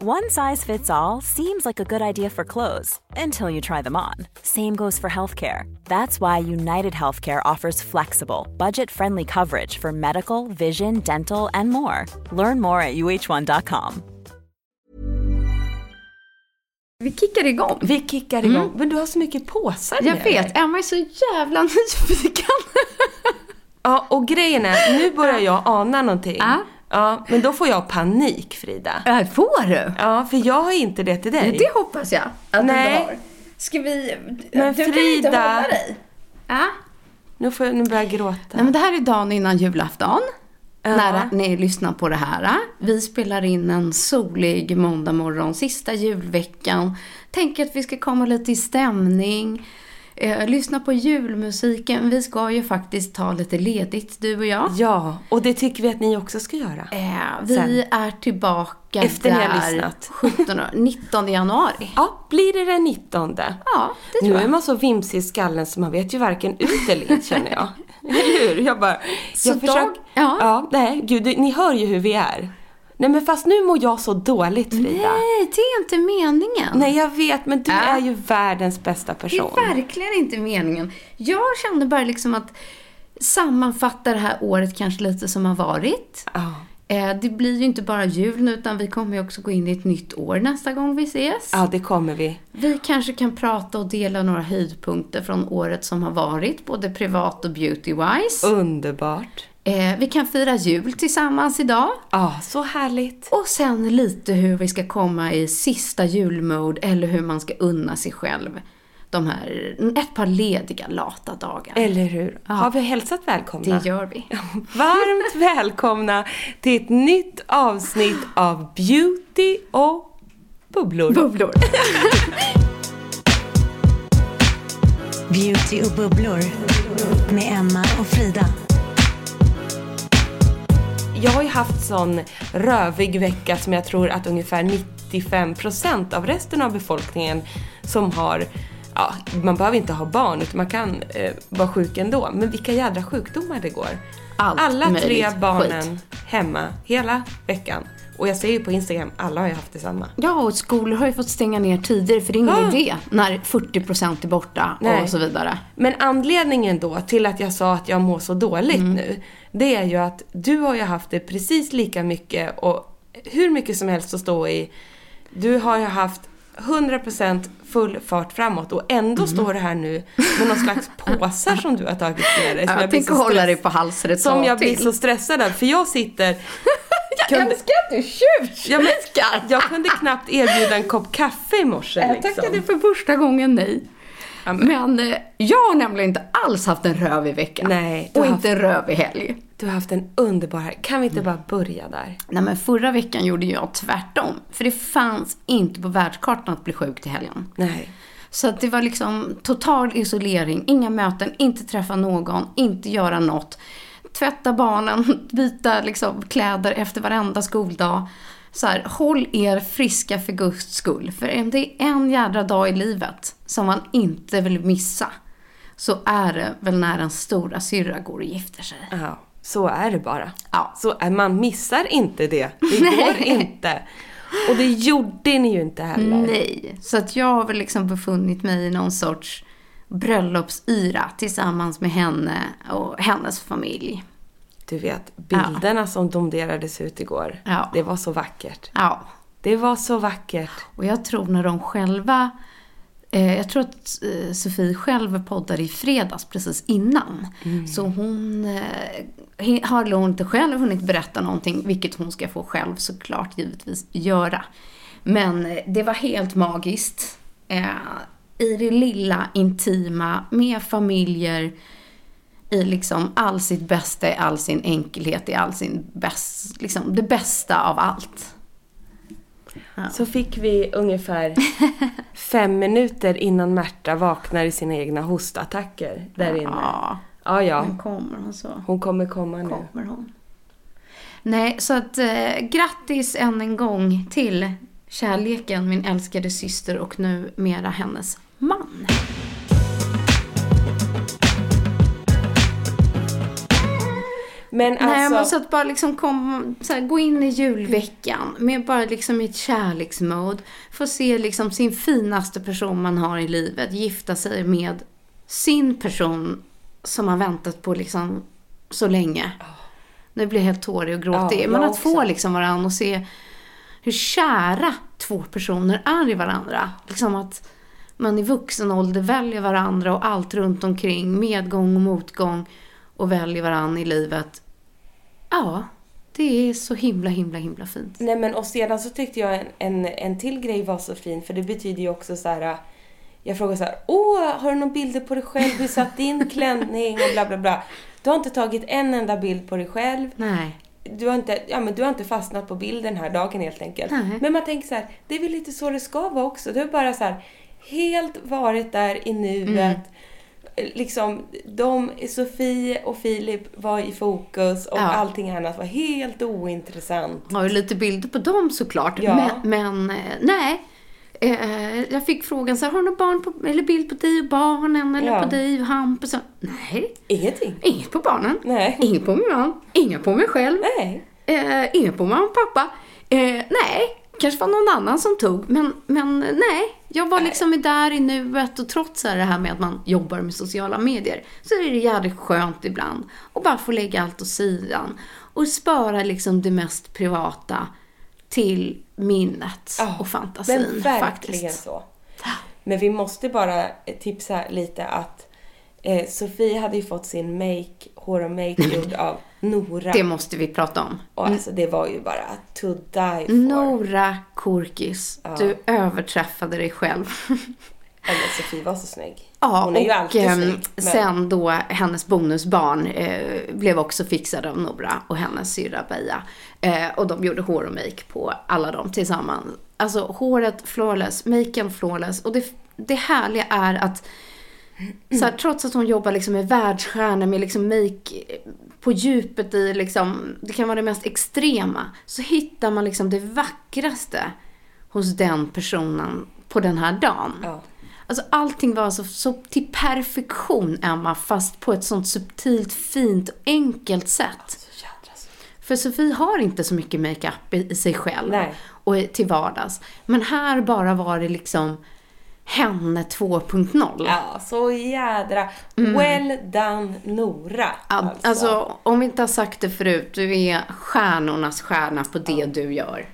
One size fits all seems like a good idea for clothes until you try them on. Same goes for healthcare. That's why United Healthcare offers flexible, budget friendly coverage for medical, vision, dental, and more. Learn more at uh1.com. Vi kickar igång. Vi kickar igång. Mm. Men du har så mycket påsar Jag med vet. Emma är så jävla nyfiken. Ja, och grejen är, nu börjar jag ana någonting. Ja. Ja, men då får jag panik, Frida. Ja, får du? Ja, för jag har inte det till dig. Det hoppas jag att Nej. du har. Ska vi... Men du kan inte Frida- hålla dig. Ja. Nu, får jag, nu börjar jag gråta. Nej, men det här är dagen innan julafton. Ja. När ni lyssnar på det här. Vi spelar in en solig måndag morgon, sista julveckan. Tänker att vi ska komma lite i stämning. Eh, lyssna på julmusiken. Vi ska ju faktiskt ta lite ledigt, du och jag. Ja, och det tycker vi att ni också ska göra. Eh, vi Sen. är tillbaka Efter ni har där lyssnat. 17, 19 januari. Ja, blir det den 19? Ja, det tror Nu jag. är man så vimsig i skallen så man vet ju varken ut eller in känner jag. Eller hur? Jag bara... Så jag dag- försöker... ja. ja. Nej, gud, ni hör ju hur vi är. Nej men fast nu mår jag så dåligt Frida. Nej, det är inte meningen. Nej jag vet, men du Ja. är ju världens bästa det person. är verkligen inte meningen. Jag kände bara liksom att sammanfatta det här året kanske lite som har varit. Eh, Det blir ju inte bara jul nu utan vi kommer ju också gå in i ett nytt år nästa gång vi ses. ja, det kommer vi. Vi kanske kan prata och dela några höjdpunkter från året som har varit, både privat och beauty-wise. Underbart. Eh, vi kan fira jul tillsammans idag. Ja, så härligt. Och sen lite hur vi ska komma i sista julmode eller hur man ska unna sig själv de här, ett par lediga lata dagar. Eller hur? Har vi hälsat välkomna? Det gör vi. Varmt välkomna till ett nytt avsnitt av Beauty och bubblor. Bubblor. Beauty och bubblor med Emma och Frida. Jag har ju haft sån rövig vecka som jag tror att ungefär 95% av resten av befolkningen som har Ja, man behöver inte ha barn utan man kan eh, vara sjuk ändå. Men vilka jädra sjukdomar det går. Allt alla tre barnen skit. hemma hela veckan. Och jag ser ju på Instagram, alla har ju haft detsamma. Ja, och skolor har ju fått stänga ner tidigare för det är ingen Ah. idé när 40% är borta Nej. och så vidare. Men anledningen då till att jag sa att jag mår så dåligt Mm. nu, det är ju att du har ju haft det precis lika mycket och hur mycket som helst att stå i. Du har ju haft 100% full fart framåt och ändå Mm. står du här nu med någon slags påsar som du har tagit med dig. som Jag, blir tänker hålla dig på halsen ett Som jag blir till. så stressad av, för jag sitter... Jag kunde- älskar att du tjuvkikar! Ja, men, jag kunde knappt erbjuda en kopp kaffe i morse Jag liksom. tackade för första gången nej. Men- eh, jag har nämligen inte alls haft en rövig vecka. Nej, Och har inte en rövig helg. Du har haft en underbar helg. Kan vi inte bara börja där? Nej men förra veckan gjorde jag tvärtom. För det fanns inte på världskartan att bli sjuk till helgen. Nej. Så att det var liksom total isolering, inga möten, inte träffa någon, inte göra något. Tvätta barnen, byta liksom kläder efter varenda skoldag. Så här, håll er friska för guds skull. För om det är en jädra dag i livet som man inte vill missa så är det väl när en stora syrra går och gifter sig. Ja, så är det bara. Ja. Så är, man missar inte det. Det går inte. Och det gjorde ni ju inte heller. Nej, så att jag har väl liksom befunnit mig i någon sorts bröllopsyra tillsammans med henne och hennes familj. Du vet, bilderna som domderades ut igår. Ja. Det var så vackert. Ja, Det var så vackert. Och jag tror när de själva, eh, jag tror att eh, Sofie själv poddade i fredags precis innan. Så hon eh, har nog inte själv hunnit berätta någonting, vilket hon ska få själv såklart givetvis göra. Men det var helt magiskt. I det lilla, intima, med familjer, i liksom all sitt bästa, i all sin enkelhet, i all sin bäst, liksom det bästa av allt. Så fick vi ungefär fem minuter innan Märta vaknar i sina egna hostattacker där inne. Ja, Ja, ja. men kommer hon så Hon kommer komma nu. kommer hon. Nej, så att eh, grattis än en gång till kärleken, min älskade syster och nu mera hennes Men alltså... Nej, men så att bara liksom kom, så här, gå in i julveckan med bara liksom ett kärleksmode. Få se liksom sin finaste person man har i livet gifta sig med sin person som man väntat på liksom så länge. Nu blir jag helt tårig och gråtig. Ja, men att få också. liksom varandra och se hur kära två personer är i varandra. Liksom att man i vuxen ålder väljer varandra och allt runt omkring, medgång och motgång och väljer varandra i livet. Ja, det är så himla, himla, himla fint. Nej men och sedan så tyckte jag en, en, en till grej var så fin för det betyder ju också så här. Jag frågade så här, åh, har du några bilder på dig själv? Hur satt din klänning? Och bla bla bla. Du har inte tagit en enda bild på dig själv. Nej. Du har inte, ja, men du har inte fastnat på bilden den här dagen helt enkelt. Nej. Men man tänker så här, det är väl lite så det ska vara också. Du har bara så här, helt varit där i nuet. Mm. Liksom, de, Sofie och Filip var i fokus och Ja. allting annat var helt ointressant. Jag har ju lite bilder på dem såklart. Ja. Men, men eh, nej. Eh, jag fick frågan så har du barn på, eller bild på dig och barnen eller Ja. på dig och Hampus? Nej, Ingenting. inget på barnen. Nej. Inget på min man. Inget på mig själv. Nej. Eh, inget på mamma och pappa. Eh, nej, kanske var någon annan som tog. Men, men nej, jag var liksom där i nuet och trots det här med att man jobbar med sociala medier så är det jävligt skönt ibland att bara få lägga allt åt sidan och spara liksom det mest privata till minnet Ja, och fantasin Men verkligen faktiskt. så. Men vi måste bara tipsa lite att eh, Sofie hade ju fått sin make, hår och make gjord av Nora. Det måste vi prata om. Och alltså det var ju bara to die for. Nora Korkis, du överträffade dig själv. Ja, men Sofie var så snygg. Ja, Hon är ju och alltid ehm, snygg. Men... sen då hennes bonusbarn eh, blev också fixade av Nora och hennes syrra Beja. Eh, och de gjorde hår och make på alla dem tillsammans. Alltså håret flawless, maken flawless. Och det, det härliga är att så här, trots att hon jobbar liksom med världsstjärnor, med liksom make på djupet i liksom, det kan vara det mest extrema, så hittar man liksom det vackraste hos den personen på den här dagen. Ja. Alltså allting var så, så till perfektion, Emma, fast på ett sånt subtilt, fint och enkelt sätt. För Sofie har inte så mycket makeup i, i sig själv Nej. och i- till vardags. Men här bara var det liksom henne 2.0. Ja, så jädra well done Nora. Mm. Ja, Alltså, om vi inte har sagt det förut, du är stjärnornas stjärna på det du gör.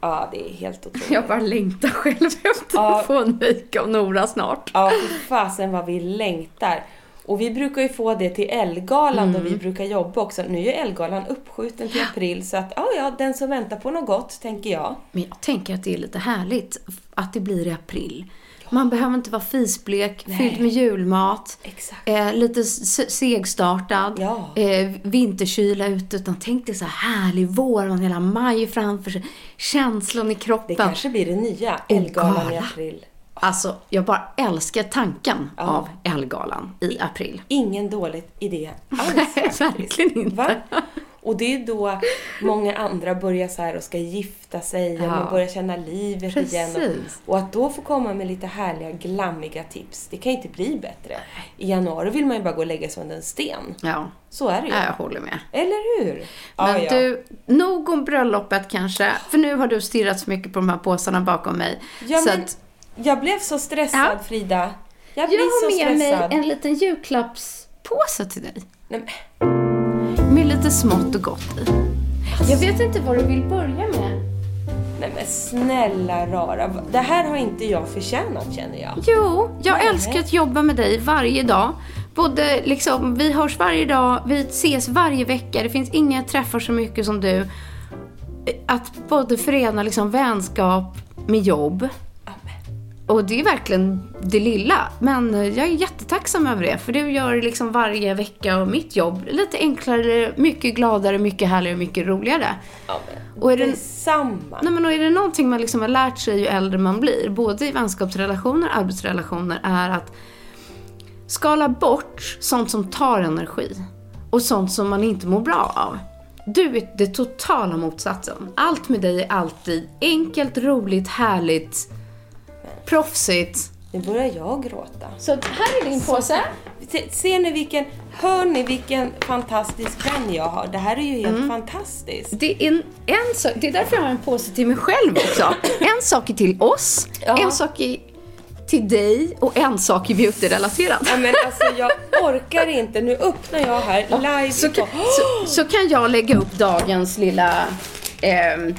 Ja, det är helt otroligt. Jag bara längtar själv efter Ja. att få en make av Nora snart. Ja, fy fasen vad vi längtar. Och vi brukar ju få det till Elgalan då vi Mm. brukar jobba också. Nu är Elgalan uppskjuten till april så att ja, ja, den som väntar på något gott, tänker jag. Men jag tänker att det är lite härligt att det blir i april. Man behöver inte vara fisblek, fylld med julmat, eh, lite segstartad, Ja. eh, vinterkyla ute. Utan tänk dig så här härlig vår, man hela maj framför sig, känslan i Det kroppen. kanske blir det nya Och Elgalan i april. Alltså, jag bara älskar tanken av Elgalan i april. Ingen dålig idé alls. Verkligen inte. Va? Och det är då många andra börjar så här och ska gifta sig och Ja. man börjar känna livet igen. Precis. Och, och att då få komma med lite härliga, glammiga tips, det kan inte bli bättre. I januari vill man ju bara gå och lägga sig under en sten. Ja, Så är det ju. ja, jag håller med. Eller hur? Men Ja, du, nog om bröllopet kanske. För nu har du stirrat så mycket på de här påsarna bakom mig. Ja, men att jag blev så stressad. Frida. Jag jag blir har så med mig en liten julklappspåse till dig. Nej, men- lite smått och gott i. Jag vet inte vad du vill börja med. Nej men snälla rara, det här har inte jag förtjänat känner jag. Jo, jag Nej. älskar att jobba med dig varje dag. Både liksom, vi hörs varje dag, vi ses varje vecka. Det finns inga träffar så mycket som du. Att både förena liksom vänskap med jobb. Och det är verkligen det lilla. Men jag är jättetacksam över det. För du gör liksom varje vecka av mitt jobb lite enklare, mycket gladare, mycket härligare, mycket roligare. Ja, men Och är det- Detsamma. Nej men och är det någonting man liksom har lärt sig ju äldre man blir, både i vänskapsrelationer och arbetsrelationer, är att skala bort sånt som tar energi och sånt som man inte mår bra av. Du är det totala motsatsen. Allt med dig är alltid enkelt, roligt, härligt, proffsigt. Nu börjar jag gråta. Så här är din påse. Se- Ser ni vilken, hör ni vilken fantastisk vän jag har? Det här är ju helt Mm. fantastiskt. Det är, en, en sak, det är därför jag har en påse till mig själv också. En sak är till oss, Ja. en sak är till dig och en sak är beauty-relaterad. Ja, men alltså jag orkar inte. Nu öppnar jag här live. Så kan, så, så kan jag lägga upp dagens lilla ehm,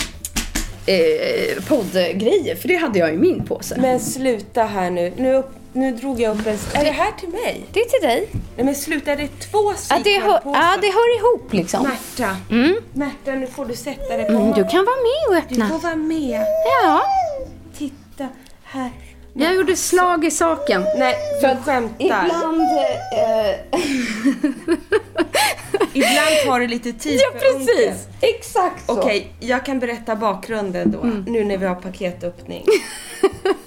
eh, poddgrejer, för det hade jag i min påse. Men sluta här nu. Nu, upp, nu drog jag upp en... Är det här till mig? det är till dig. Nej men sluta, är det två Ja, det, hör, sequelpåsar? ja, det hör ihop liksom. Märta, Märta nu får du sätta dig på Mm, du kan vara med och Du får öppna. vara med. Ja, Titta här. jag gjorde slag i saken. Nej, du skämtar. Ibland... Eh, Ibland tar det lite tid ja, precis. Exakt så. Okej, jag kan berätta bakgrunden då, nu när vi har paketöppning.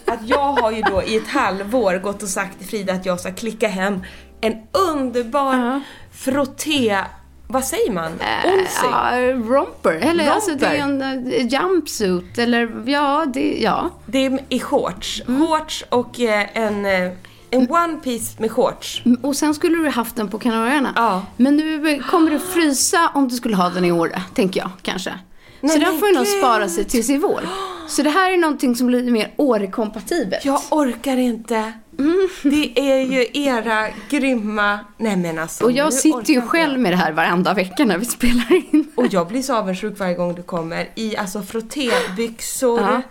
att jag har ju då i ett halvår gått och sagt till Frida att jag ska klicka hem en underbar frotté... Vad säger man? Onesie? Ja, romper. Eller alltså det är Romper. en eh, jumpsuit. Eller ja, det, ja. Det är i shorts. Mm. Shorts och eh, en, eh, en one piece med shorts. Och sen skulle du haft den på Kanarieöarna. Ja. Men nu kommer du frysa om du skulle ha den i Åre, tänker jag kanske. Nej, så den får nog spara sig tills i vår. Så det här är någonting som blir mer Åre-kompatibelt. Jag orkar inte. Mm. Det är ju era grymma... Nej men alltså. Och jag sitter ju själv jag. med det här varenda vecka när vi spelar in. Och jag blir så avundsjuk varje gång du kommer i alltså frottébyxor Ja.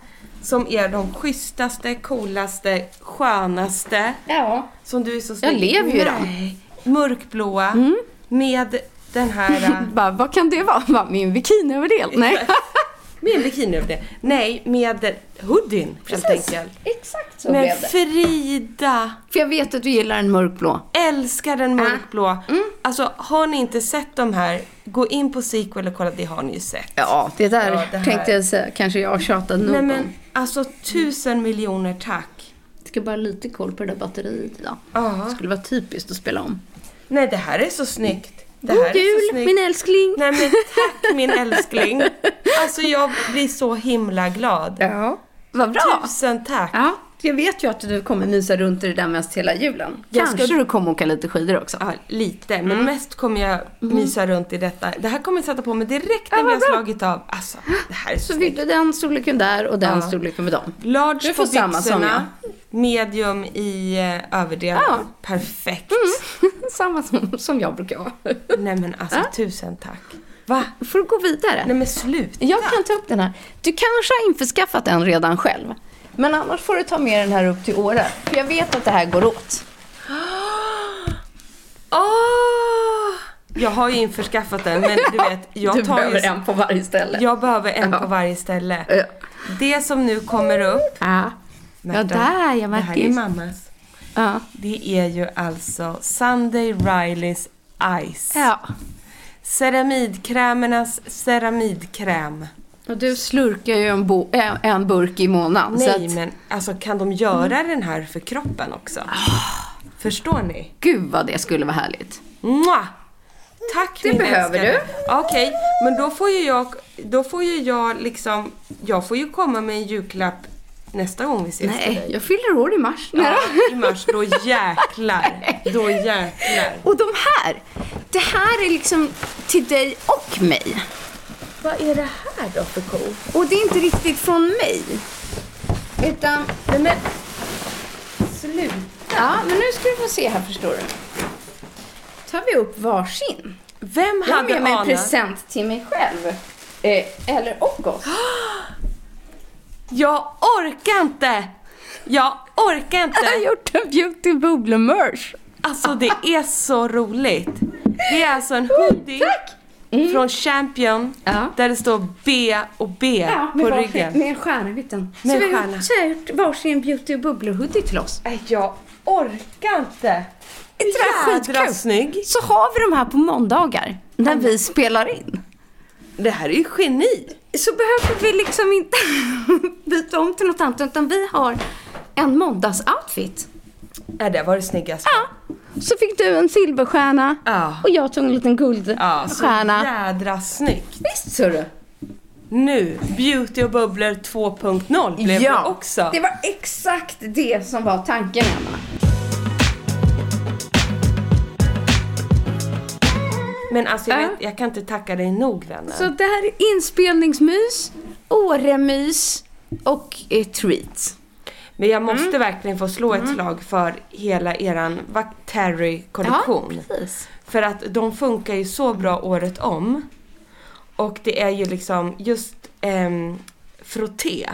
Som är de schysstaste, coolaste, skönaste. Ja. Som du är så snygg. lever ju i dem. Mörkblåa Mm. med den här... äh, Bara, vad kan det vara? Bara, min bikiniöverdel? Nej. med en bikini över det. Nej, med hoodien helt enkelt. Exakt så Men blev det. Frida! För jag vet att du gillar en mörkblå. Älskar den mörkblå. Alltså har ni inte sett de här, gå in på sequel och kolla, det har ni ju sett. Ja, det där Ja, det tänkte jag säga. Kanske jag har tjatat nog Nej men alltså tusen miljoner tack. Ska bara ha lite koll på det där batteriet idag. Ja. Det skulle vara typiskt att spela om. Nej det här är så snyggt. Det God jul min älskling! Nej men tack min älskling. Alltså jag blir så himla glad. Ja. Vad bra! Tusen tack. Ja, jag vet ju att du kommer mysa runt i det där mest hela julen. Jag ska- Kanske du kommer åka lite skidor också. Ja, lite. Men Mm. mest kommer jag mysa runt i detta. Det här kommer jag sätta på mig direkt när Ja, vi har slagit av. Alltså, det här är så Så fick du den storleken där och den Ja. storleken med dem. Large Du på får samma som byxorna, medium i eh, överdelen. Ja. Mm. Perfekt. Samma som, som jag brukar ha. Nej men alltså tusen tack. Va? Får du gå vidare? Nej men sluta. Jag kan ta upp den här. Du kanske har införskaffat den redan själv. Men annars får du ta med den här upp till Åre. För jag vet att det här går åt. Åh! Jag har ju införskaffat den men du vet, jag du tar behöver ju... en på varje ställe. Jag behöver en Ja. på varje ställe. Ja. Det som nu kommer upp, Ja. Ja, där ja, det här är Marcus. mammas. Ja. Det är ju alltså Sunday Rileys Ice. ja. Ceramidkrämernas ceramidkräm. Och du slurkar ju en, bo- en- en burk i månaden. Nej att, men alltså kan de göra den här för kroppen också? Förstår ni? Gud vad det skulle vara härligt. Mwah! Tack Det min behöver älskade. Okej, men då får ju jag, då får ju jag liksom, jag får ju komma med en julklapp nästa gång vi ses Nej, jag fyller år i mars. Ja, i mars, då jäklar. Då jäklar. Och de här, det här är liksom till dig och mig. Vad är det här då för ko? Och det är inte riktigt från mig. Utan, Nej men, sluta. ja men nu ska du få se här förstår du. tar vi upp varsin. Vem Jag har hade med mig en present till mig själv. Eh, eller och oss. Jag orkar inte! Jag orkar inte! Jag har gjort en beauty bubble merch. Alltså det är så roligt. Det är alltså en hoodie från Champion Ja. där det står B och B på ryggen. Med en stjärna i mitten. Så vi, har gjort varsin beauty bubble hoodie till oss. Jag orkar inte. Jädra snygg. Så har vi de här på måndagar när vi spelar in. Det här är ju geni. Så behöver vi liksom inte byta om till något annat utan vi har en måndagsoutfit. Ja, det var det snyggaste. Ja. Så fick du en silverstjärna Ja. och jag tog en liten Ja, så guldstjärna. jädra snyggt. Visst du? Nu, Beauty och bubblor 2.0 blev det också. det var exakt det som var tanken Emma. Men alltså jag, Ja. vet, jag kan inte tacka dig nog vännen. Så det här är inspelningsmys, Åremys och eh, treat. Men jag måste Mm. verkligen få slå ett slag för hela eran Terry-kollektion. Ja, precis. För att de funkar ju så bra året om. Och det är ju liksom just ehm, frotté.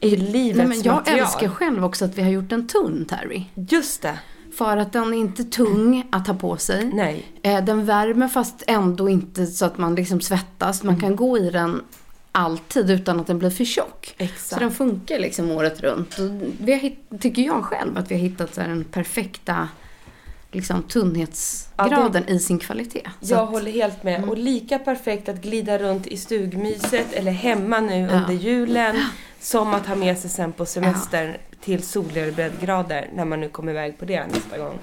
är ju livets Nej, men jag material. älskar själv också att vi har gjort en tunn Terry. Just det. För att den är inte tung att ha på sig. Nej. Eh, Den värmer fast ändå inte så att man liksom svettas. Mm. Man kan gå i den alltid utan att den blir för tjock. Exakt. Så den funkar liksom året runt. Och vi har tycker jag själv att vi har hittat så den perfekta liksom, tunnhetsgraden i sin kvalitet. Så Jag att- håller helt med. Och lika perfekt att glida runt i stugmyset eller hemma nu under julen. Som att ha med sig sen på semester till soligare breddgrader när man nu kommer iväg på det nästa gång.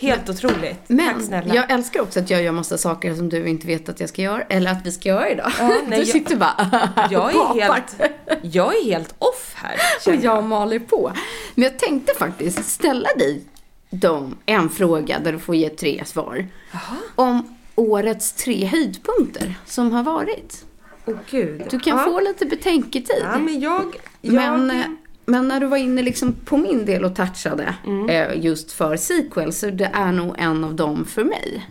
Helt otroligt. Tack Men snälla. jag älskar också att jag gör massa saker som du inte vet att jag ska göra. Eller att vi ska göra idag. Ja, nej, du jag- sitter bara Jag är, helt, jag är helt off här. Och känner jag maler på. Men jag tänkte faktiskt ställa dig dem en fråga där du får ge tre svar. Om årets tre höjdpunkter som har varit. Åh gud. Du kan ja. få lite betänketid. Ja, men jag... jag Men, eh, men när du var inne liksom på min del och touchade Mm. eh, just för sequel så det är nog en av dem för mig.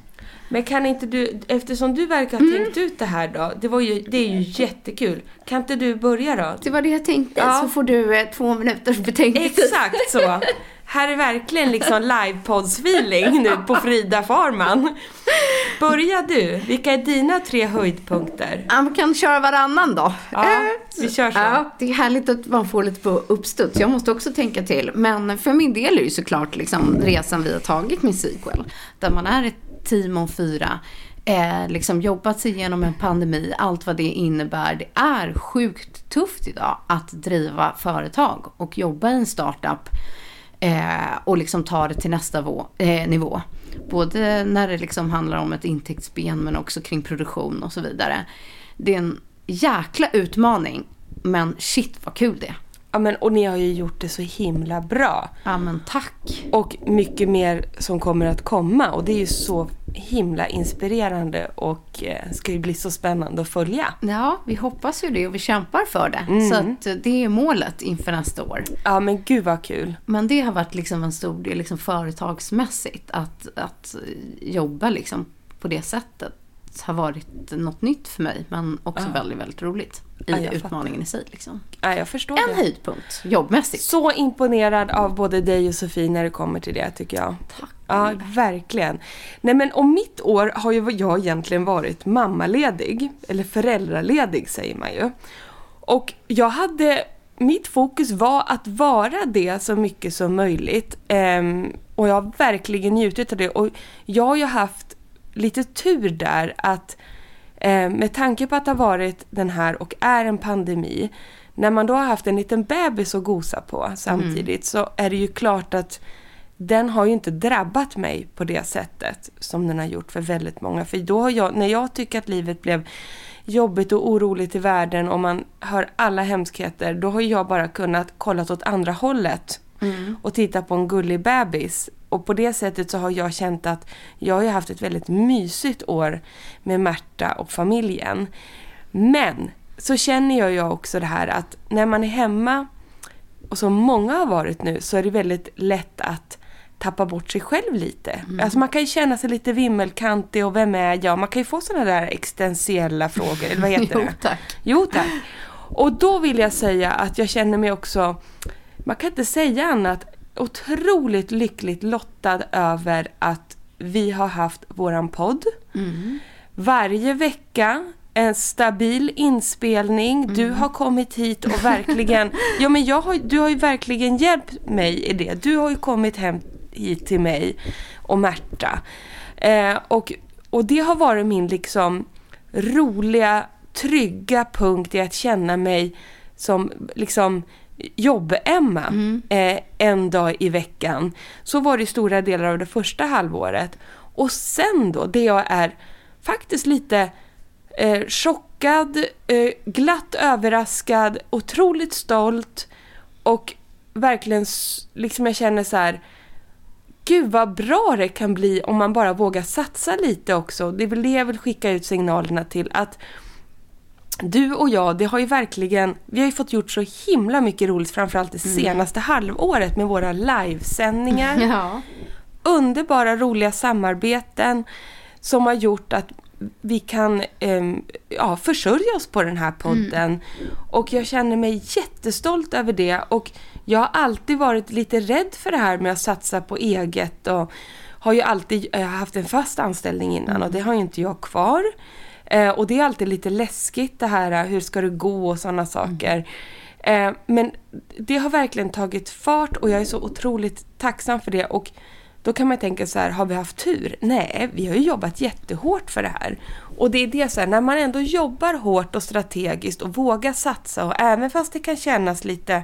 Men kan inte du, eftersom du verkar ha tänkt ut det här då, det, var ju, det är ju jättekul. Kan inte du börja då? Det var det jag tänkte. Ja. Så får du eh, två minuters betänketid. Exakt så. Här är verkligen liksom livepods-feeling nu på Frida Farman. Börja du. Vilka är dina tre höjdpunkter? Vi kan köra varannan då. Ja, Eh, vi kör så. Ja, det är härligt att man får lite på uppstuds. Jag måste också tänka till. Men för min del är det såklart liksom resan vi har tagit med sequel. Där man är ett team om fyra. Eh, liksom jobbat sig igenom en pandemi, allt vad det innebär. Det är sjukt tufft idag att driva företag och jobba i en startup. Eh, och liksom ta det till nästa vå, eh, nivå. Både när det liksom handlar om ett intäktsben men också kring produktion och så vidare. Det är en jäkla utmaning. Men shit vad kul det är. Ja, men, och ni har ju gjort det så himla bra. Ja men tack. Och mycket mer som kommer att komma. Och det är ju så himla inspirerande och eh, ska ju bli så spännande att följa. Ja, vi hoppas ju det och vi kämpar för det. Så att eh, det är målet inför nästa år. Ja men gud vad kul. Men det har varit liksom en stor del liksom företagsmässigt. Att, att jobba liksom på det sättet har varit något nytt för mig. Men också väldigt, väldigt roligt. I Ja, utmaningen i sig. Liksom. Ja, jag förstår En det. höjdpunkt jobbmässigt. Så imponerad av både dig och Sofie när det kommer till det tycker jag. Tack. Ja, verkligen. Nej men och mitt år har ju jag egentligen varit mammaledig. Eller föräldraledig säger man ju. Och jag hade, mitt fokus var att vara det så mycket som möjligt. Ehm, och jag har verkligen njutit av det. Och jag har ju haft lite tur där att eh, med tanke på att det har varit den här och är en pandemi. När man då har haft en liten bebis att gosa på samtidigt så är det ju klart att den har ju inte drabbat mig på det sättet som den har gjort för väldigt många. För då har jag, när jag tycker att livet blev jobbigt och oroligt i världen och man hör alla hemskheter, då har jag bara kunnat kolla åt andra hållet och titta på en gullig bebis. Och på det sättet så har jag känt att jag har haft ett väldigt mysigt år med Märta och familjen. Men så känner jag ju också det här att när man är hemma och som många har varit nu så är det väldigt lätt att tappa bort sig själv lite. Alltså man kan ju känna sig lite vimmelkantig och vem är jag? Man kan ju få sådana där existentiella frågor, eller vad heter Jo, det? tack. Jo tack. Och då vill jag säga att jag känner mig också, man kan inte säga annat, otroligt lyckligt lottad över att vi har haft våran podd. Varje vecka en stabil inspelning. Du har kommit hit och verkligen... ja, men jag har, du har ju verkligen hjälpt mig i det. Du har ju kommit hem hit till mig och Märta. Eh, och, och det har varit min liksom roliga, trygga punkt i att känna mig som liksom jobb-Emma eh, en dag i veckan. Så var det stora delar av det första halvåret. Och sen då, det jag är faktiskt lite eh, chockad, eh, glatt överraskad, otroligt stolt och verkligen liksom jag känner så här Gud vad bra det kan bli om man bara vågar satsa lite också. Det är väl det jag vill skicka ut signalerna till att du och jag, det har ju verkligen, vi har ju fått gjort så himla mycket roligt framförallt det senaste halvåret med våra livesändningar Ja. underbara, roliga samarbeten som har gjort att vi kan em, ja, försörja oss på den här podden. Och jag känner mig jättestolt över det. Och jag har alltid varit lite rädd för det här med att satsa på eget. Och har ju alltid eh, haft en fast anställning innan och det har ju inte jag kvar. Eh, och det är alltid lite läskigt det här, eh, hur ska det gå och sådana saker. Eh, men det har verkligen tagit fart och jag är så otroligt tacksam för det. Och då kan man tänka så här, har vi haft tur? Nej, vi har ju jobbat jättehårt för det här. Och det är det så här, när man ändå jobbar hårt och strategiskt och vågar satsa och även fast det kan kännas lite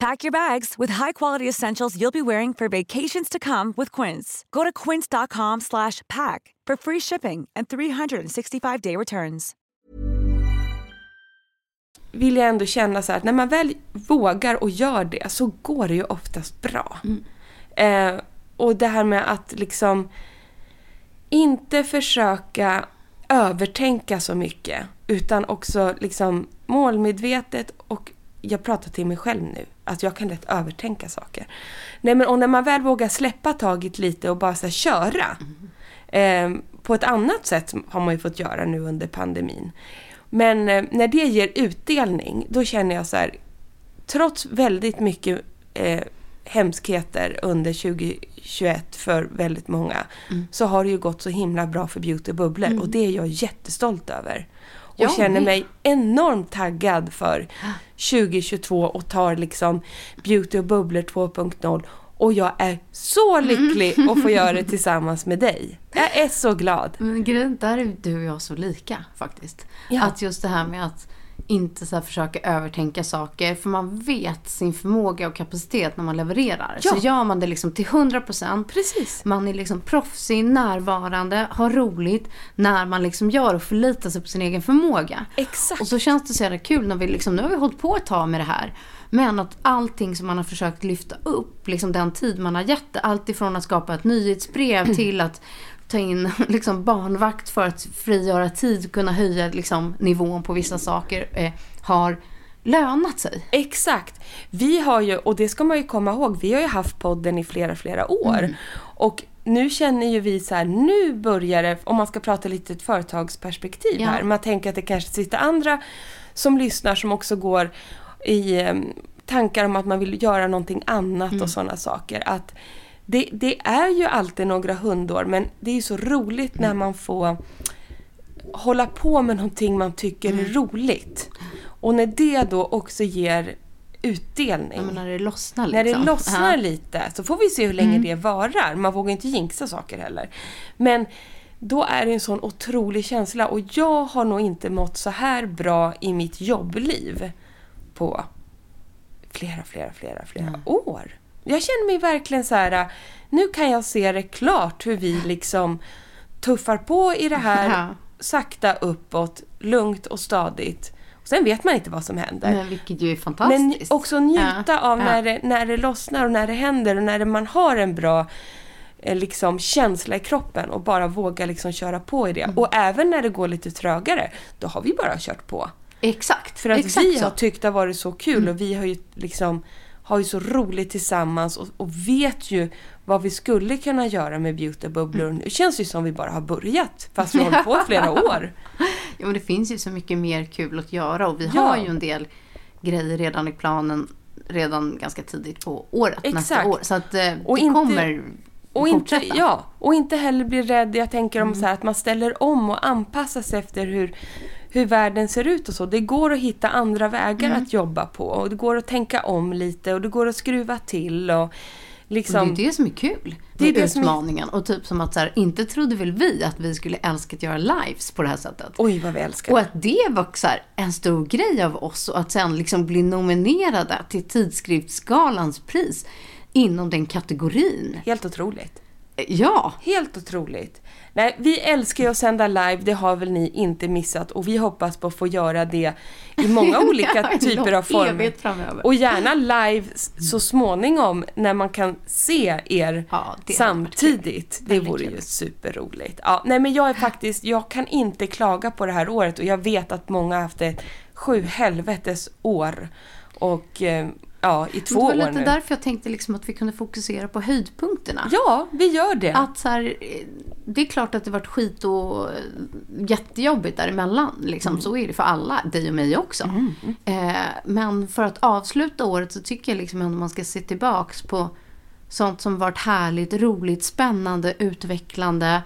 Pack your bags with high-quality essentials you'll be wearing for vacations to come with Quince. Go to quince.com slash pack for free shipping and 365-day returns. vill jag ändå känna så här att när man väl vågar och gör det så går det ju oftast bra. Eh, och det här med att liksom inte försöka övertänka så mycket utan också liksom målmedvetet jag pratar till mig själv nu, att jag kan lätt övertänka saker. Nej men och när man väl vågar släppa taget lite och bara så här, köra. Eh, på ett annat sätt har man ju fått göra nu under pandemin. Men eh, när det ger utdelning, då känner jag så här, trots väldigt mycket eh, hemskheter under 2021 för väldigt många, så har det ju gått så himla bra för Beauty bubblor och det är jag jättestolt över. Och Jag känner mig enormt taggad för 2022 och tar liksom Beauty och bubblor 2.0 och jag är så lycklig att få göra det tillsammans med dig. Jag är så glad. Men grejen, där är du och jag så lika faktiskt. Ja. Att just det här med att inte så försöka övertänka saker. För man vet sin förmåga och kapacitet när man levererar. Ja. Så gör man det liksom till 100%. Precis. Man är liksom proffsig, närvarande, har roligt när man liksom gör och förlitar sig på sin egen förmåga. Exakt. Och så känns det så jävla kul när vi liksom, nu har vi hållit på ett tag med det här. Men att allting som man har försökt lyfta upp, liksom den tid man har gett det, allt ifrån att skapa ett nyhetsbrev till att ta in liksom barnvakt för att frigöra tid, kunna höja liksom, nivån på vissa saker, eh, har lönat sig. Exakt. Vi har ju, och det ska man ju komma ihåg, vi har ju haft podden i flera, flera år. Och nu känner ju vi så här, nu börjar det, om man ska prata lite ett företagsperspektiv Ja. här. Man tänker att det kanske sitter andra som lyssnar som också går i eh, tankar om att man vill göra någonting annat och sådana saker. Att det, det är ju alltid några hundår men det är ju så roligt när man får hålla på med någonting man tycker är roligt. Och när det då också ger utdelning. Ja, när det lossnar När liksom. det lossnar Ja. lite så får vi se hur länge det varar. Man vågar inte jinxa saker heller. Men då är det en sån otrolig känsla och jag har nog inte mått så här bra i mitt jobbliv på flera, flera, flera, flera år. Jag känner mig verkligen så här, nu kan jag se det klart hur vi liksom tuffar på i det här Ja. sakta uppåt, lugnt och stadigt. Och sen vet man inte vad som händer. Men vilket ju är Men fantastiskt. också njuta Ja, av när, det, när det lossnar och när det händer och när det, man har en bra eh, liksom, känsla i kroppen och bara våga liksom, köra på i det. Mm. Och även när det går lite trögare, då har vi bara kört på. Exakt. För att Exakt vi har tyckt det har varit så kul och vi har ju liksom har ju så roligt tillsammans och, och vet ju vad vi skulle kunna göra med Beauty Bubblor. Nu känns det ju som vi bara har börjat fast vi har hållit på flera år. Ja, men det finns ju så mycket mer kul att göra och vi Ja. har ju en del grejer redan i planen redan ganska tidigt på året, nästa Exakt. år. Så att eh, Och det inte- kommer Och inte, fortsätta. ja, och inte heller bli rädd. Jag tänker om så här, att man ställer om och anpassar sig efter hur, hur världen ser ut och så. Det går att hitta andra vägar att jobba på. Och det går att tänka om lite och det går att skruva till. Och liksom, Och det är det som är kul Det är det som är- utmaningen. Och typ som att så här, inte trodde väl vi att vi skulle älska att göra lives på det här sättet. Oj, vad vi älskar Och att det var så här, en stor grej av oss och att sen liksom bli nominerade till Tidskriftsgalans pris inom den kategorin. Helt otroligt. Ja, Helt otroligt. Nej, vi älskar ju att sända live, det har väl ni inte missat. Och vi hoppas på att få göra det i många olika typer av former. Och gärna live så småningom när man kan se er Ja, det samtidigt. Det vore ju superroligt. Ja, nej men jag är faktiskt, jag kan inte klaga på det här året och jag vet att många har haft ett sju helvetes år. Och eh, ja, i två det var år lite nu. därför jag tänkte liksom att vi kunde fokusera på höjdpunkterna. Ja, vi gör det. Att så här, eh, det är klart att det varit skit och eh, jättejobbigt däremellan. Liksom. Mm. Så är det för alla, dig och mig också. Eh, men för att avsluta året så tycker jag liksom ändå man ska se tillbaks på sånt som varit härligt, roligt, spännande, utvecklande,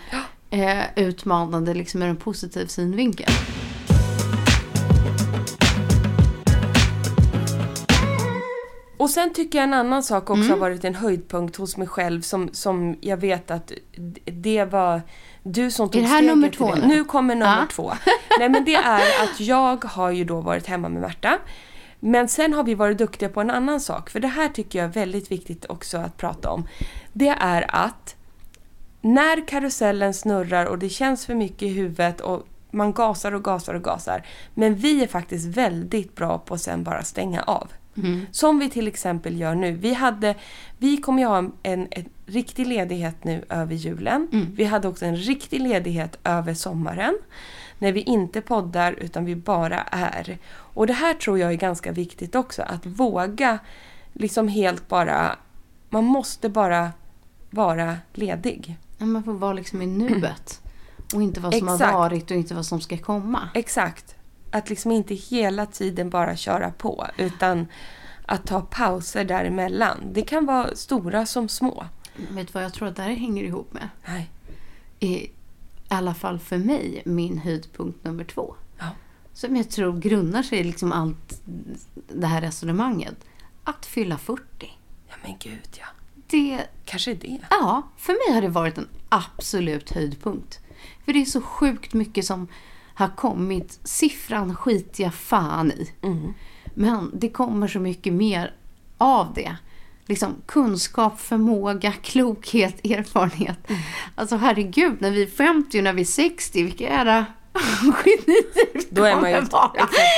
eh, utmanande liksom ur en positiv synvinkel. Och sen tycker jag en annan sak också Mm. har varit en höjdpunkt hos mig själv som, som jag vet att det var du som tog det här steget nummer två nu? Nu kommer nummer Ja. två. Nej men det är att jag har ju då varit hemma med Märta. Men sen har vi varit duktiga på en annan sak. För det här tycker jag är väldigt viktigt också att prata om. Det är att när karusellen snurrar och det känns för mycket i huvudet och man gasar och gasar och gasar. Men vi är faktiskt väldigt bra på att sen bara stänga av. Som vi till exempel gör nu. Vi, hade, vi kommer ju ha en, en, en riktig ledighet nu över julen. Vi hade också en riktig ledighet över sommaren. När vi inte poddar utan vi bara är. Och det här tror jag är ganska viktigt också. Att våga liksom helt bara... Man måste bara vara ledig. Ja, Man får vara liksom i nuet. Och inte vad som Exakt. har varit och inte vad som ska komma. Exakt. Att liksom inte hela tiden bara köra på utan att ta pauser däremellan. Det kan vara stora som små. Vet du vad jag tror att det här hänger ihop med? Nej. I alla fall för mig, min höjdpunkt nummer två. Ja. Som jag tror grundar sig i liksom allt det här resonemanget. Att fylla 40. Ja men gud ja. Det, Kanske det. ja, för mig har det varit en absolut höjdpunkt. För det är så sjukt mycket som har kommit siffran skiter jag fan i. Men det kommer så mycket mer av det. Liksom kunskap, förmåga, klokhet, erfarenhet. Alltså herregud, när vi är 50 och när vi är 60, vilka era genier Då är man ju... vara.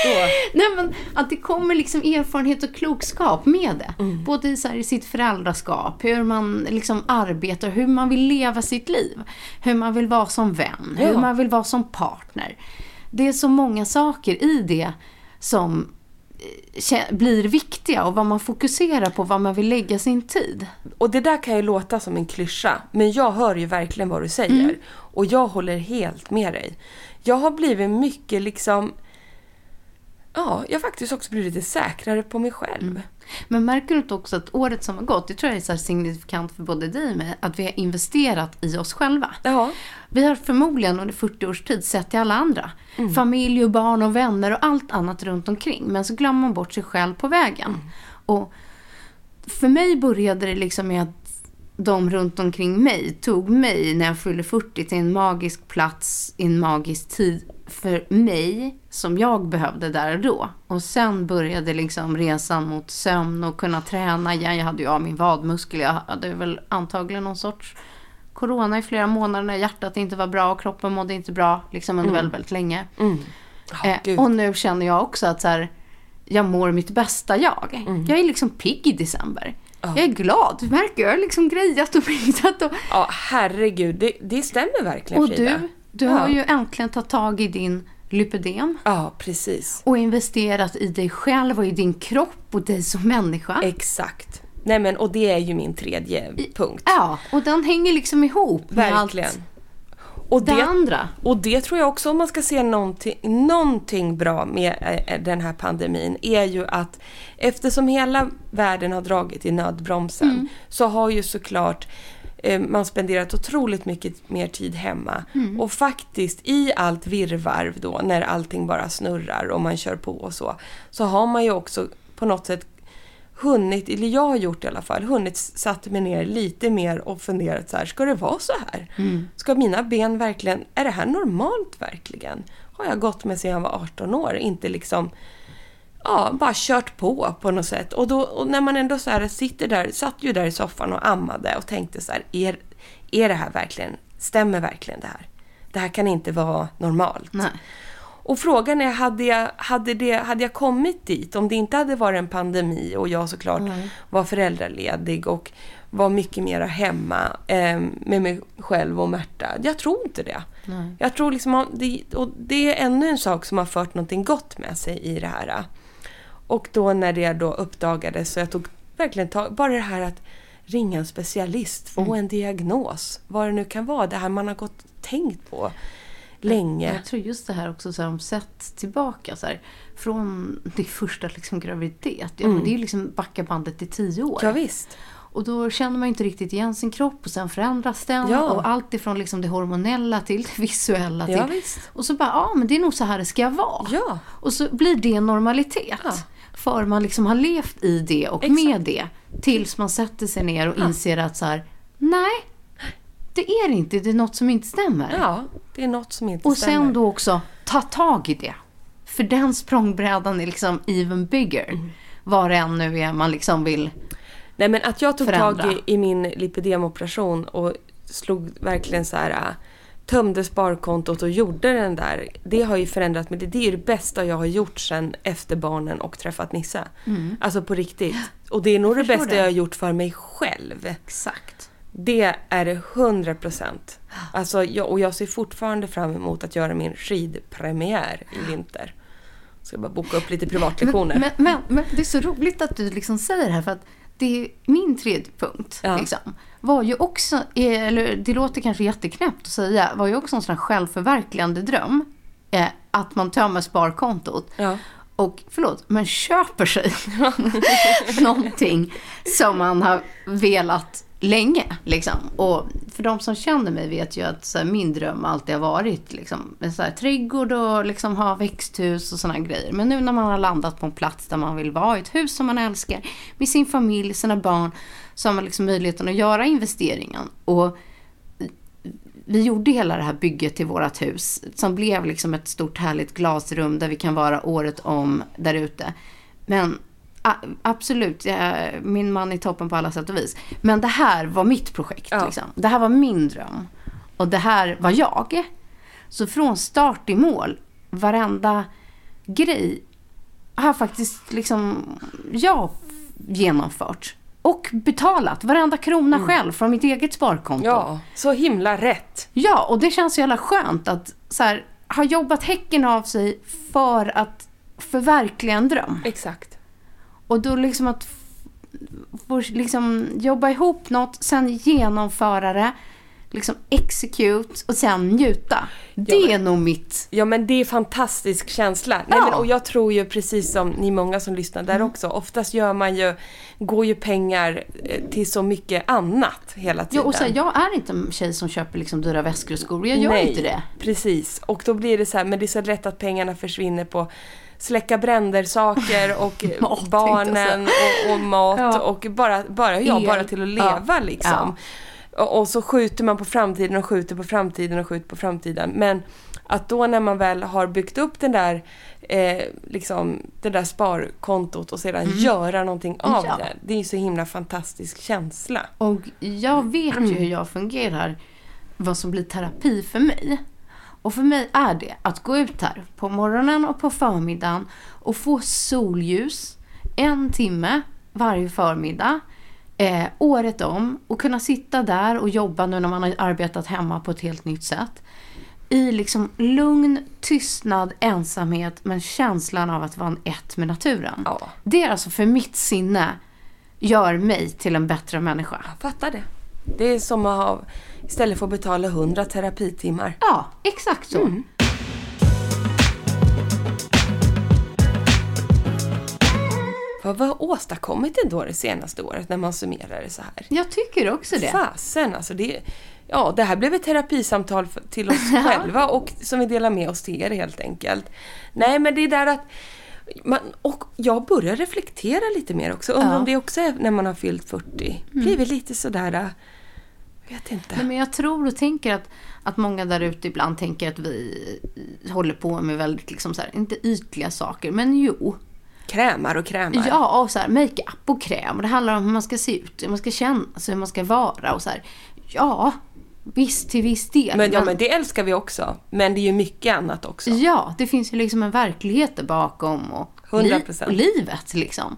Då. Nej, men att det kommer liksom erfarenhet och klokskap med det. Mm. Både i, så här, i sitt föräldraskap, hur man liksom arbetar, hur man vill leva sitt liv. Hur man vill vara som vän, hur Ja. man vill vara som partner. Det är så många saker i det som eh, blir viktiga och vad man fokuserar på, vad man vill lägga sin tid. Och det där kan ju låta som en klyscha, men jag hör ju verkligen vad du säger. Och jag håller helt med dig. Jag har blivit mycket liksom... Ja, jag har faktiskt också blivit lite säkrare på mig själv. Men märker du inte också att året som har gått, det tror jag är så signifikant för både dig och mig, att vi har investerat i oss själva. Ja. Vi har förmodligen under 40 års tid sett till alla andra. Familj och barn och vänner och allt annat runt omkring. Men så glömmer man bort sig själv på vägen. Och för mig började det liksom med att de runt omkring mig tog mig när jag fyllde 40 till en magisk plats i en magisk tid för mig som jag behövde där och då. Och sen började liksom resan mot sömn och kunna träna igen. Jag hade ju av min vadmuskel. Jag hade väl antagligen någon sorts corona i flera månader när hjärtat inte var bra och kroppen mådde inte bra liksom under väldigt, väldigt länge. Eh, gud. och nu känner jag också att så här, jag mår mitt bästa jag. Jag är liksom pigg i december. Jag är glad, du märker. Jag har liksom grejat och piggat och, Ja, herregud. Det, det stämmer verkligen och Frida. du, du ja. har ju äntligen tagit tag i din lipödem Ja, precis. och investerat i dig själv och i din kropp och dig som människa. Exakt. Nej men, och det är ju min tredje punkt. Ja, och den hänger liksom ihop med Verkligen. allt Och det andra. Och det tror jag också om man ska se någonting, någonting bra med eh, den här pandemin är ju att eftersom hela världen har dragit i nödbromsen Mm. så har ju såklart eh, man spenderat otroligt mycket mer tid hemma. Mm. Och faktiskt i allt virrvarv då när allting bara snurrar och man kör på och så. Så har man ju också på något sätt hunnit, eller jag har gjort i alla fall, hunnit satt mig ner lite mer och funderat så här, ska det vara så här? Ska mina ben verkligen, är det här normalt verkligen? Har jag gått med sedan jag var 18 år, inte liksom ja, bara kört på på något sätt. Och, då, och när man ändå så här sitter där, satt ju där i soffan och ammade och tänkte så här, är, är det här verkligen, stämmer verkligen det här? Det här kan inte vara normalt. Nej. Och frågan är, hade jag, hade, det, hade jag kommit dit om det inte hade varit en pandemi och jag såklart var föräldraledig och var mycket mer hemma eh, med mig själv och Märta? Jag tror inte det. Jag tror liksom, det, och det är ännu en sak som har fört någonting gott med sig i det här. Och då när det då uppdagades så jag tog verkligen tag, bara det här att ringa en specialist, få en diagnos, vad det nu kan vara, det här man har gått tänkt på länge. Jag tror just det här också så här, om sett tillbaka så här, från din första liksom, graviditet. Ja, men det är ju liksom backa bandet i tio år. Ja, visst. Och då känner man ju inte riktigt igen sin kropp och sen förändras den. Ja. Och allt ifrån liksom det hormonella till det visuella. Till. Ja. Och så bara, ja men det är nog så här det ska vara. Ja. Och så blir det normalitet. Ja. För man liksom har levt i det och Exakt. med det. Tills man sätter sig ner och inser att så här, nej, det är det inte. Det är något som inte stämmer. Ja, det är något som inte Och stämmer. sen då också ta tag i det. För den språngbrädan är liksom even bigger. Mm. Vad det än nu är man liksom vill. Nej men att jag tog förändra. tag i, i min lipidemoperation och slog verkligen så här äh, tömde sparkontot och gjorde den där. Det har ju förändrat mig. Det är det bästa jag har gjort sen efter barnen och träffat Nisse. Alltså på riktigt. Och det är nog det Mm. bästa det. jag har gjort för mig själv. Exakt. Det är det 100 procent. Alltså, jag, och jag ser fortfarande fram emot att göra min skidpremiär i vinter. Ska bara boka upp lite privatlektioner. Men, men, men det är så roligt att du liksom säger det här för att det är min tredje punkt. Ja. Liksom, var ju också, eller det låter kanske jätteknäppt att säga, var ju också en sån självförverkligande dröm. Eh, att man tömmer sparkontot. Ja. Och förlåt, men köper sig någonting som man har velat länge. Liksom. Och för de som känner mig vet ju att så här, min dröm alltid har varit liksom, en så här, trädgård och liksom, ha växthus och sådana grejer. Men nu när man har landat på en plats där man vill vara, i ett hus som man älskar, med sin familj, sina barn, så har man liksom möjligheten att göra investeringen. Och vi gjorde hela det här bygget till vårt hus. Som blev liksom ett stort härligt glasrum där vi kan vara året om där ute. Men absolut, jag, min man är toppen på alla sätt och vis. Men det här var mitt projekt. Ja. Liksom. Det här var min dröm. Och det här var jag. Så från start till mål, varenda grej har faktiskt liksom jag genomfört. Och betalat varenda krona själv från mitt eget sparkonto. Ja, så himla rätt. Ja, och det känns så jävla skönt att så här, ha jobbat häcken av sig för att förverkliga en dröm. Exakt. Och då liksom att liksom jobba ihop något, sen genomföra det, liksom execute och sen njuta. Det är nog mitt... Ja men det är fantastisk känsla. Nej, Ja. Mm. men, och jag tror ju precis som ni många som lyssnar där också. Oftast gör man ju, går ju pengar eh, till så mycket annat hela Ja, tiden. och så jag är inte en tjej som köper liksom dyra väskor och skor. Jag gör Nej, inte det. Precis. Och då blir det så här, men det är så lätt att pengarna försvinner på släcka bränder-saker och Mat, barnen och, och mat Ja. och bara, bara, ja, El. bara till att leva Ja. liksom. Och, och så skjuter man på framtiden och skjuter på framtiden och skjuter på framtiden. Men att då när man väl har byggt upp den där, eh, liksom, det där sparkontot och sedan göra någonting av Mm. Ja. det. Det är ju så himla fantastisk känsla. Och jag vet ju hur jag fungerar, vad som blir terapi för mig. Och för mig är det att gå ut här på morgonen och på förmiddagen och få solljus en timme varje förmiddag. Eh, året om och kunna sitta där och jobba nu när man har arbetat hemma på ett helt nytt sätt. I liksom lugn, tystnad, ensamhet men känslan av att vara en ett med naturen. Ja. Det är alltså för mitt sinne gör mig till en bättre människa. Jag fattar det. Det är som att ha, istället för att betala 100 terapitimmar. Ja, exakt så. Vad vi har åstadkommit ändå det senaste året när man summerar det så här. Jag tycker också det. Fasen alltså. Det, ja, det här blev ett terapisamtal till oss själva och som vi delar med oss till er helt enkelt. Nej, men det är där att man, och jag börjar reflektera lite mer också. Undrar Ja. om det också är när man har fyllt 40. Blir vi lite sådär, äh, vet inte. Nej, men jag tror och tänker att, att många där ute ibland tänker att vi håller på med väldigt, liksom så här, inte ytliga saker, men jo. Krämar och krämar. Ja, och så här, makeup och kräm. Det handlar om hur man ska se ut, hur man ska känna sig, hur man ska vara och så här. Ja, visst till viss del. Men, ja, men det älskar vi också. Men det är ju mycket annat också. Ja, det finns ju liksom en verklighet där bakom och, 100%. och livet liksom.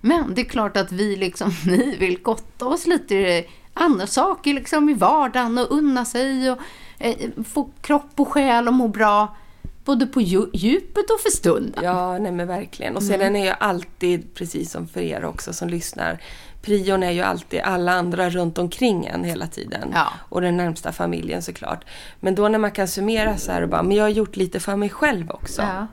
Men det är klart att vi liksom, ni vill gotta oss lite i andra saker liksom i vardagen och unna sig och eh, få kropp och själ och må bra. Både på dju- djupet och för stunden. Ja, nej men verkligen. Och sedan är ju alltid, precis som för er också som lyssnar, prion är ju alltid alla andra runt omkring en hela tiden. Ja. Och den närmsta familjen såklart. Men då när man kan summera så här och bara, men jag har gjort lite för mig själv också. Ja.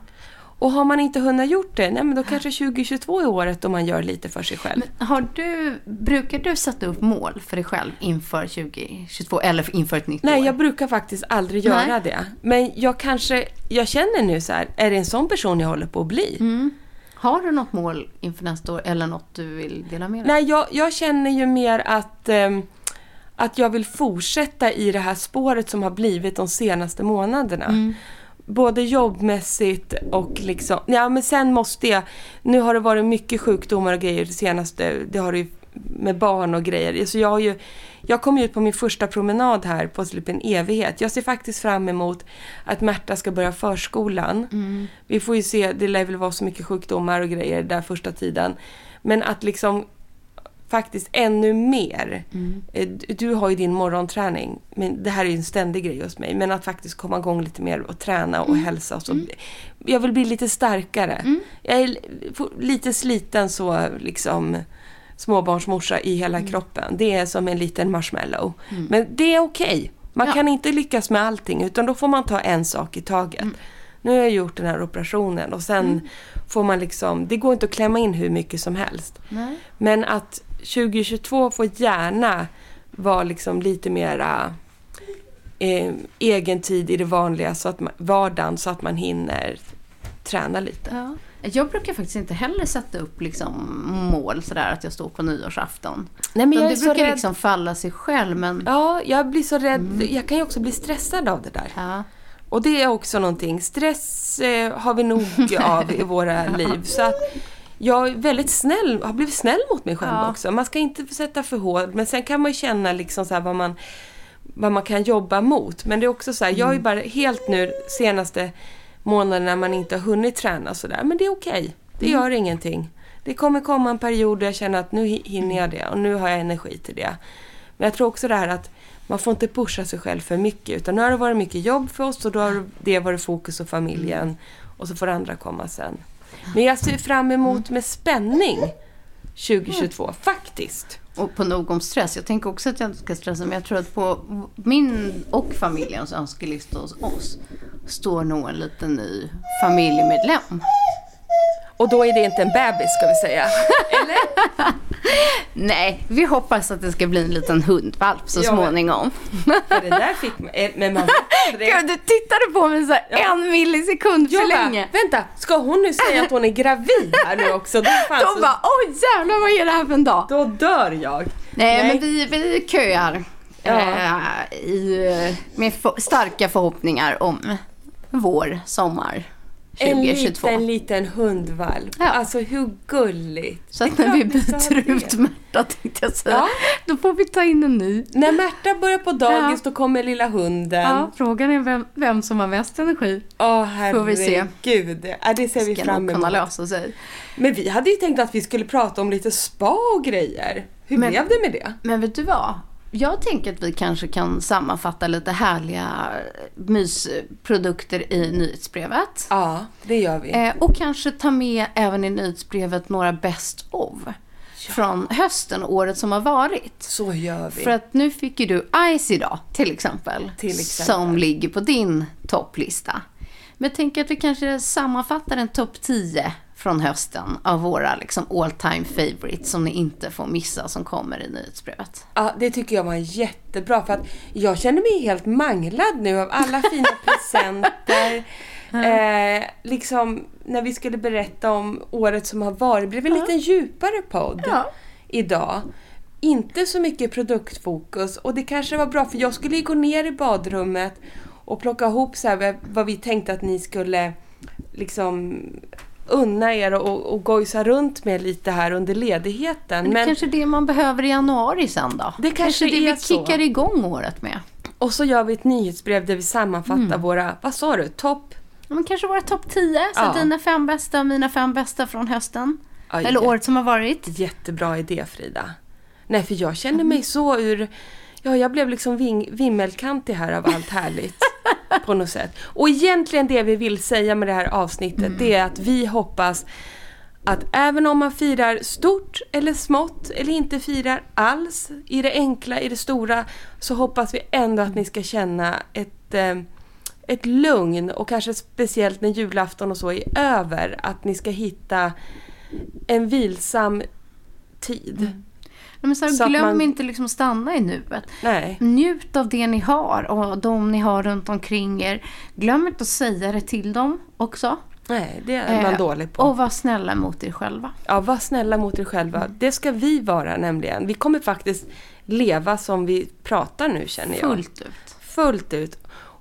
Och har man inte hunnit gjort det, nej men då kanske 2022 är året då man gör lite för sig själv. Har du, brukar du sätta upp mål för dig själv inför 2022 eller inför ett nytt Nej, år? jag brukar faktiskt aldrig göra Nej. det. Men jag kanske, jag känner nu så här, är det en sån person jag håller på att bli? Mm. Har du något mål inför nästa år eller något du vill dela med dig? Nej, jag, jag känner ju mer att, ehm, att jag vill fortsätta i det här spåret som har blivit de senaste månaderna. Både jobbmässigt och liksom, ja men sen måste jag, nu har det varit mycket sjukdomar och grejer det senaste, det har det ju med barn och grejer. Så jag har ju, jag kom ut på min första promenad här på typ en evighet. Jag ser faktiskt fram emot att Märta ska börja förskolan. Vi får ju se, det lär väl vara så mycket sjukdomar och grejer där första tiden. Men att liksom faktiskt ännu mer. Eh, du- har ju din morgonträning, men det här är ju en ständig grej hos mig. Men att faktiskt komma igång lite mer och träna och hälsa och så. Jag vill bli lite starkare. Jag är lite sliten så liksom småbarnsmorsa i hela kroppen. Det är som en liten marshmallow. Men det är okej. Man Ja. kan inte lyckas med allting utan då får man ta en sak i taget. Nu har jag gjort den här operationen och sen får man liksom, det går inte att klämma in hur mycket som helst. Nej. Men att 2022 får gärna vara liksom lite mera eh, egen tid i det vanliga, så att man, vardagen, så att man hinner träna lite. Ja. Jag brukar faktiskt inte heller sätta upp liksom mål sådär att jag står på nyårsafton. Nej, men jag det brukar rädd. liksom falla sig själv. Men Ja, jag blir så rädd. Jag kan ju också bli stressad av det där. ja. Och det är också någonting. Stress eh, har vi nog av i våra liv. Så att jag är väldigt snäll, har blivit snäll mot mig själv Ja. också. Man ska inte sätta för hårt. Men sen kan man ju känna liksom så vad man, vad man kan jobba mot. Men det är också så här, jag är ju bara helt nu senaste månaderna när man inte har hunnit träna sådär. Men det är okej. Det gör ingenting. Det kommer komma en period där jag känner att nu hi- hinner jag det och nu har jag energi till det. Men jag tror också det här att man får inte pusha sig själv för mycket. Utan nu har det varit mycket jobb för oss och då har det varit fokus på familjen. Och så får andra komma sen. Men jag ser fram emot med spänning 2022, faktiskt. Och på nog om stress. Jag tänker också att jag inte ska stressa, men jag tror att på min och familjens önskelista hos oss står nog en liten ny familjemedlem. Och då är det inte en bebis ska vi säga. Eller? Nej, vi hoppas att det ska bli en liten hundvalp så Ja, småningom. För det där fick man... eh, Men man. Gud, du tittade på mig så här en millisekund för Jag bara, länge. vänta, ska hon nu säga att hon är gravid här nu också? Då, fan, Då så, bara, oj jävlar vad är det här för en dag? då dör jag. Nej, Nej. men vi, vi köar. Ja. Eh, i, med f- starka förhoppningar om vår, sommar En 2022. liten, liten hundvalp. Ja. Alltså hur gulligt. Så att när vi vi byter ut. Märta tänkte jag säga, Ja. då får vi ta in en ny. När Märta börjar på dagis Ja. då kommer lilla hunden. Ja, frågan är vem, vem som har mest energi. Åh Får vi se. herregud. Ja, det ser vi Ska fram nog kunna emot. lösa sig. Men vi hade ju tänkt att vi skulle prata om lite spa och grejer. Hur Men- blev det med det? Men vet du vad? Jag tänker att vi kanske kan sammanfatta lite härliga mysprodukter i nyhetsbrevet. Ja, det gör vi. Eh, och kanske ta med även i nyhetsbrevet några best of. Från hösten, året som har varit. Så gör vi. För att nu fick ju du Ice idag, till exempel. Till exempel. Som ligger på din topplista. Men jag tänker att vi kanske sammanfattar en topp 10 från hösten av våra liksom all time favorites som ni inte får missa som kommer i nyhetsbrevet. Ja, det tycker jag var jättebra för att jag känner mig helt manglad nu av alla fina presenter. Eh, liksom när vi skulle berätta om året som har varit. Det blev en lite djupare podd Ja. idag. Inte så mycket produktfokus och det kanske var bra för jag skulle ju gå ner i badrummet och plocka ihop så här vad vi tänkte att ni skulle liksom unna er och, och gojsa runt med lite här under ledigheten. Men, det kanske är det man behöver i januari sen då? Det kanske det är vi så. kickar igång året med. Och så gör vi ett nyhetsbrev där vi sammanfattar Mm. våra, vad sa du, topp? Ja, Men kanske våra topp 10, så Ja. dina fem bästa och mina fem bästa från hösten. Ja, Eller året som har varit. Jättebra idé Frida. Nej, för jag känner mig så ur... Ja, jag blev liksom ving, vimmelkantig här av allt härligt. på något sätt. Och egentligen det vi vill säga med det här avsnittet, det är att vi hoppas att även om man firar stort eller smått eller inte firar alls i det enkla, i det stora, så hoppas vi ändå att ni ska känna ett, eh, ett lugn och kanske speciellt när julafton och så är över, att ni ska hitta en vilsam tid. Ja, Men så här, Så glöm man- inte liksom stanna i nuet. Nej. Njut av det ni har och de ni har runt omkring er. Glöm inte att säga det till dem också. Nej, det är man Eh, dålig på. Och var snälla mot er själva. Ja, var snälla mot er själva. Det ska vi vara nämligen. Vi kommer faktiskt leva som vi pratar nu känner jag. Fullt ut. Fullt ut.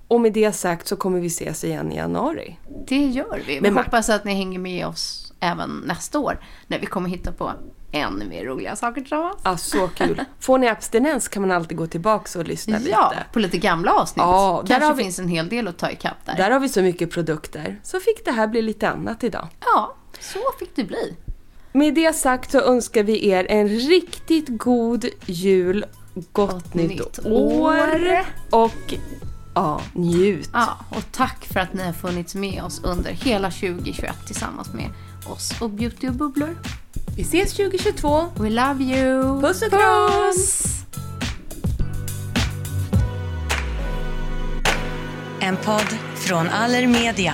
Och med det sagt så kommer vi ses igen i januari. Det gör vi. Vi Men man- hoppas att ni hänger med oss även nästa år. När vi kommer hitta på ännu mer roliga saker tillsammans. Ja, så kul. Får ni abstinens kan man alltid gå tillbaka och lyssna Ja, lite. på lite gamla avsnitt. Ja, där Kanske har vi- finns en hel del att ta ikapp där. Där har vi så mycket produkter. Så fick det här bli lite annat idag. Ja, så fick det bli. Med det sagt så önskar vi er en riktigt god jul, gott, Gott nytt, nytt år. år. och ja, njut. Ja, och tack för att ni har funnits med oss under hela 2021 tillsammans med oss och Beauty och Bubblor. Vi ses 2022. We love you! Puss och! Puss! En podd från Allermedia.